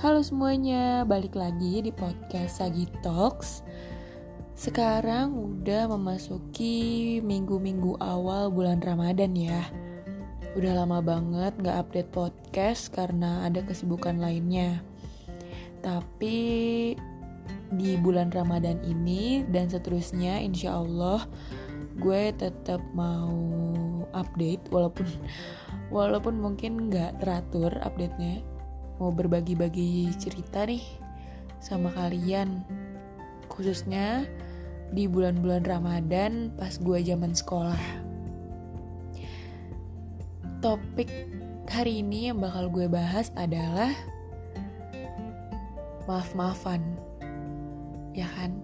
Halo semuanya, balik lagi di podcast Sagi Talks. Sekarang udah memasuki minggu-minggu awal bulan Ramadan ya. Udah lama banget gak update podcast karena ada kesibukan lainnya. Tapi di bulan Ramadan ini dan seterusnya insya Allah gue tetap mau update walaupun walaupun mungkin nggak teratur update-nya mau berbagi-bagi cerita nih sama kalian. Khususnya di bulan-bulan Ramadan pas gue zaman sekolah. Topik hari ini yang bakal gue bahas adalah maaf-maafan. Ya kan?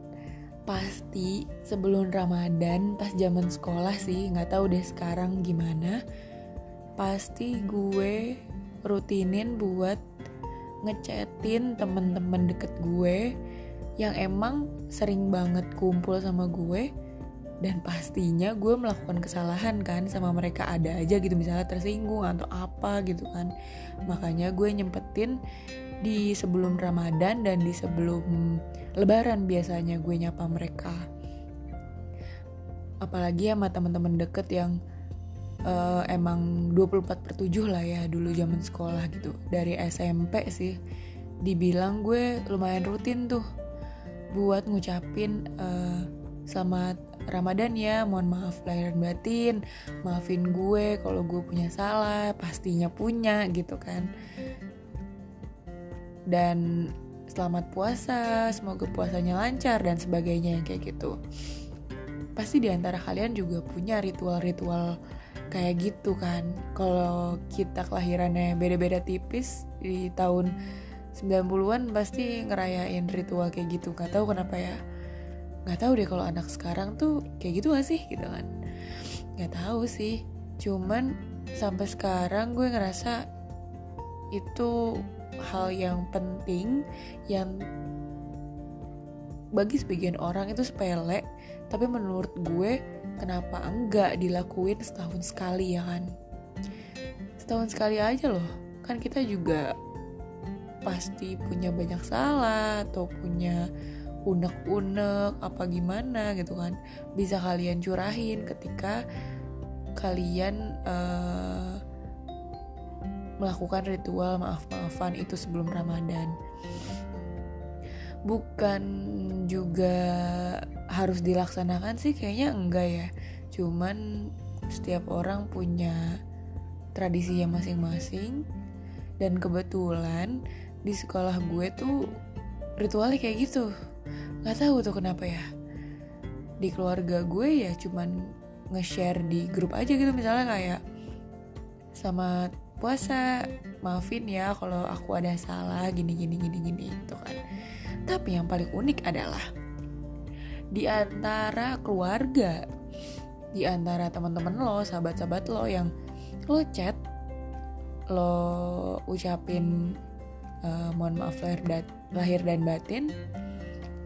Pasti sebelum Ramadan pas zaman sekolah sih nggak tahu deh sekarang gimana pasti gue rutinin buat ngechatin temen-temen deket gue yang emang sering banget kumpul sama gue dan pastinya gue melakukan kesalahan kan sama mereka ada aja gitu misalnya tersinggung atau apa gitu kan. Makanya gue nyempetin di sebelum Ramadan dan di sebelum Lebaran biasanya gue nyapa mereka. Apalagi sama teman-teman deket yang uh, emang 24 per 7 lah ya dulu zaman sekolah gitu. Dari SMP sih. Dibilang gue lumayan rutin tuh buat ngucapin uh, selamat Ramadan ya. Mohon maaf lahir dan batin. Maafin gue kalau gue punya salah. Pastinya punya gitu kan. Dan selamat puasa semoga puasanya lancar dan sebagainya kayak gitu. Pasti di antara kalian juga punya ritual-ritual kayak gitu kan. Kalau kita kelahirannya beda-beda tipis di tahun 90-an pasti ngerayain ritual kayak gitu. Gak tahu kenapa ya. Gak tahu deh kalau anak sekarang tuh kayak gitu gak sih gitu kan. Gak tahu sih. Cuman sampai sekarang gue ngerasa itu hal yang penting yang bagi sebagian orang itu sepele. Tapi menurut gue kenapa enggak dilakuin setahun sekali ya kan? Setahun sekali aja loh. Kan kita juga pasti punya banyak salah atau punya unek-unek apa gimana gitu kan. Bisa kalian curahin ketika kalian uh, melakukan ritual maaf-maafan itu sebelum Ramadan. Bukan juga harus dilaksanakan sih kayaknya enggak ya. Cuman setiap orang punya tradisinya masing-masing. Dan kebetulan di sekolah gue tuh ritualnya kayak gitu. Nggak tahu tuh kenapa ya. Di keluarga gue ya cuman nge-share di grup aja gitu misalnya kayak sama puasa maafin ya kalau aku ada salah gini gini gini gini gitu kan. Tapi yang paling unik adalah di antara keluarga, di antara teman-teman lo, sahabat-sahabat lo yang lo chat, lo ucapin uh, mohon maaf lahir dan, lahir dan batin,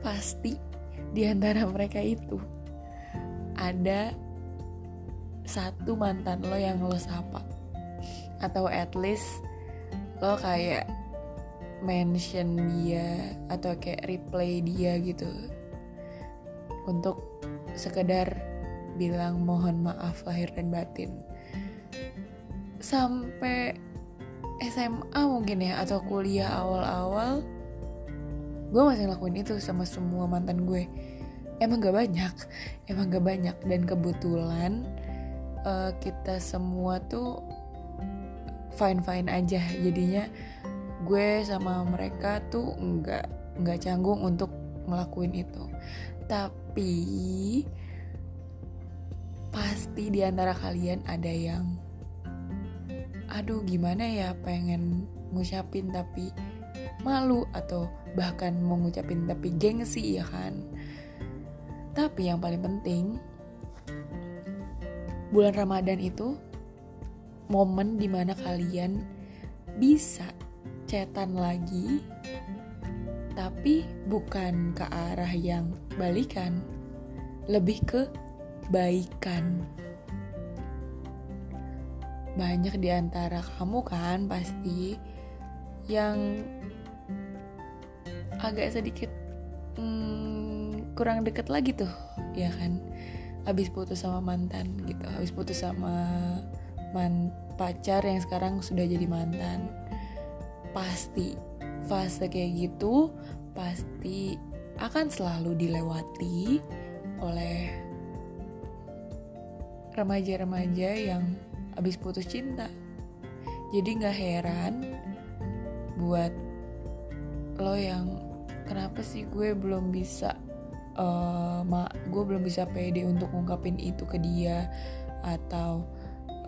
pasti di antara mereka itu ada satu mantan lo yang lo sapa. Atau at least lo kayak mention dia atau kayak replay dia gitu untuk sekedar bilang mohon maaf lahir dan batin. Sampai SMA mungkin ya atau kuliah awal-awal gue masih ngelakuin itu sama semua mantan gue. Emang gak banyak emang gak banyak. Dan kebetulan uh, kita semua tuh fine fine aja. Jadinya gue sama mereka tuh nggak nggak canggung untuk ngelakuin itu tapi pasti di antara kalian ada yang aduh gimana ya pengen ngucapin tapi malu atau bahkan mau ngucapin tapi gengsi ya kan? Tapi yang paling penting bulan Ramadan itu momen di mana kalian bisa cetan lagi tapi bukan ke arah yang balikan lebih ke baikan. Banyak di antara kamu kan pasti yang agak sedikit hmm, kurang deket lagi tuh ya kan? Habis putus sama mantan gitu habis putus sama man pacar yang sekarang sudah jadi mantan. Pasti fase kayak gitu pasti akan selalu dilewati oleh remaja-remaja yang habis putus cinta. Jadi nggak heran buat lo yang kenapa sih gue belum bisa uh, ma gue belum bisa pede untuk ngungkapin itu ke dia? Atau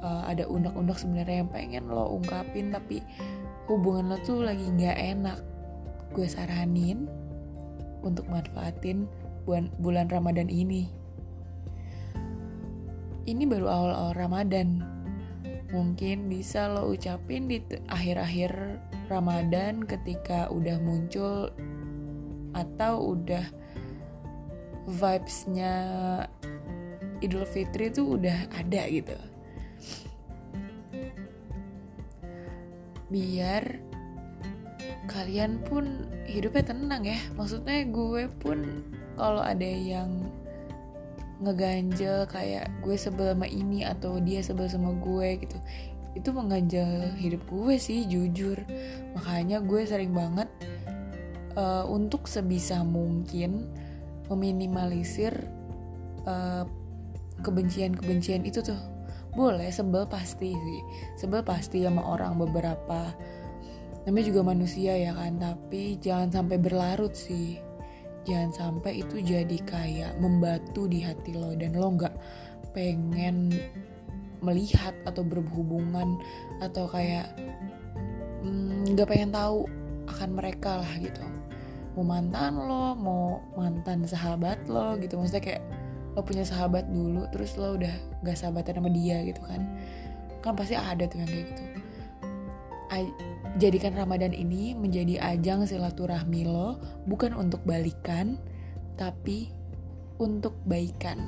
uh, ada unek-unek sebenarnya yang pengen lo ungkapin tapi hubungan lo tuh lagi nggak enak. Gue saranin untuk manfaatin bulan bulan Ramadan ini. Ini baru awal-awal Ramadan. Mungkin bisa lo ucapin di akhir-akhir Ramadan ketika udah muncul atau udah vibesnya Idul Fitri tuh udah ada gitu biar kalian pun hidupnya tenang ya. Maksudnya gue pun kalau ada yang ngeganjel kayak gue sebel sama ini atau dia sebel sama gue gitu itu mengganjal hidup gue sih jujur. Makanya gue sering banget uh, untuk sebisa mungkin meminimalisir uh, kebencian-kebencian itu tuh boleh sebel pasti sih. Sebel pasti sama orang beberapa. Namanya juga manusia ya kan tapi jangan sampai berlarut sih. Jangan sampai itu jadi kayak membatu di hati lo dan lo nggak pengen melihat atau berhubungan atau kayak mm, nggak mm, pengen tahu akan mereka lah gitu. Mau mantan lo mau mantan sahabat lo gitu. Maksudnya kayak lo punya sahabat dulu terus lo udah gak sahabatan sama dia gitu kan. Kan pasti ada tuh yang kayak gitu. Jadikan Ramadan ini menjadi ajang silaturahmi lo bukan untuk balikan tapi untuk baikan.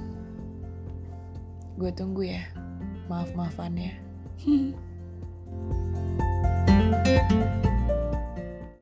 Gue tunggu ya. Maaf maafannya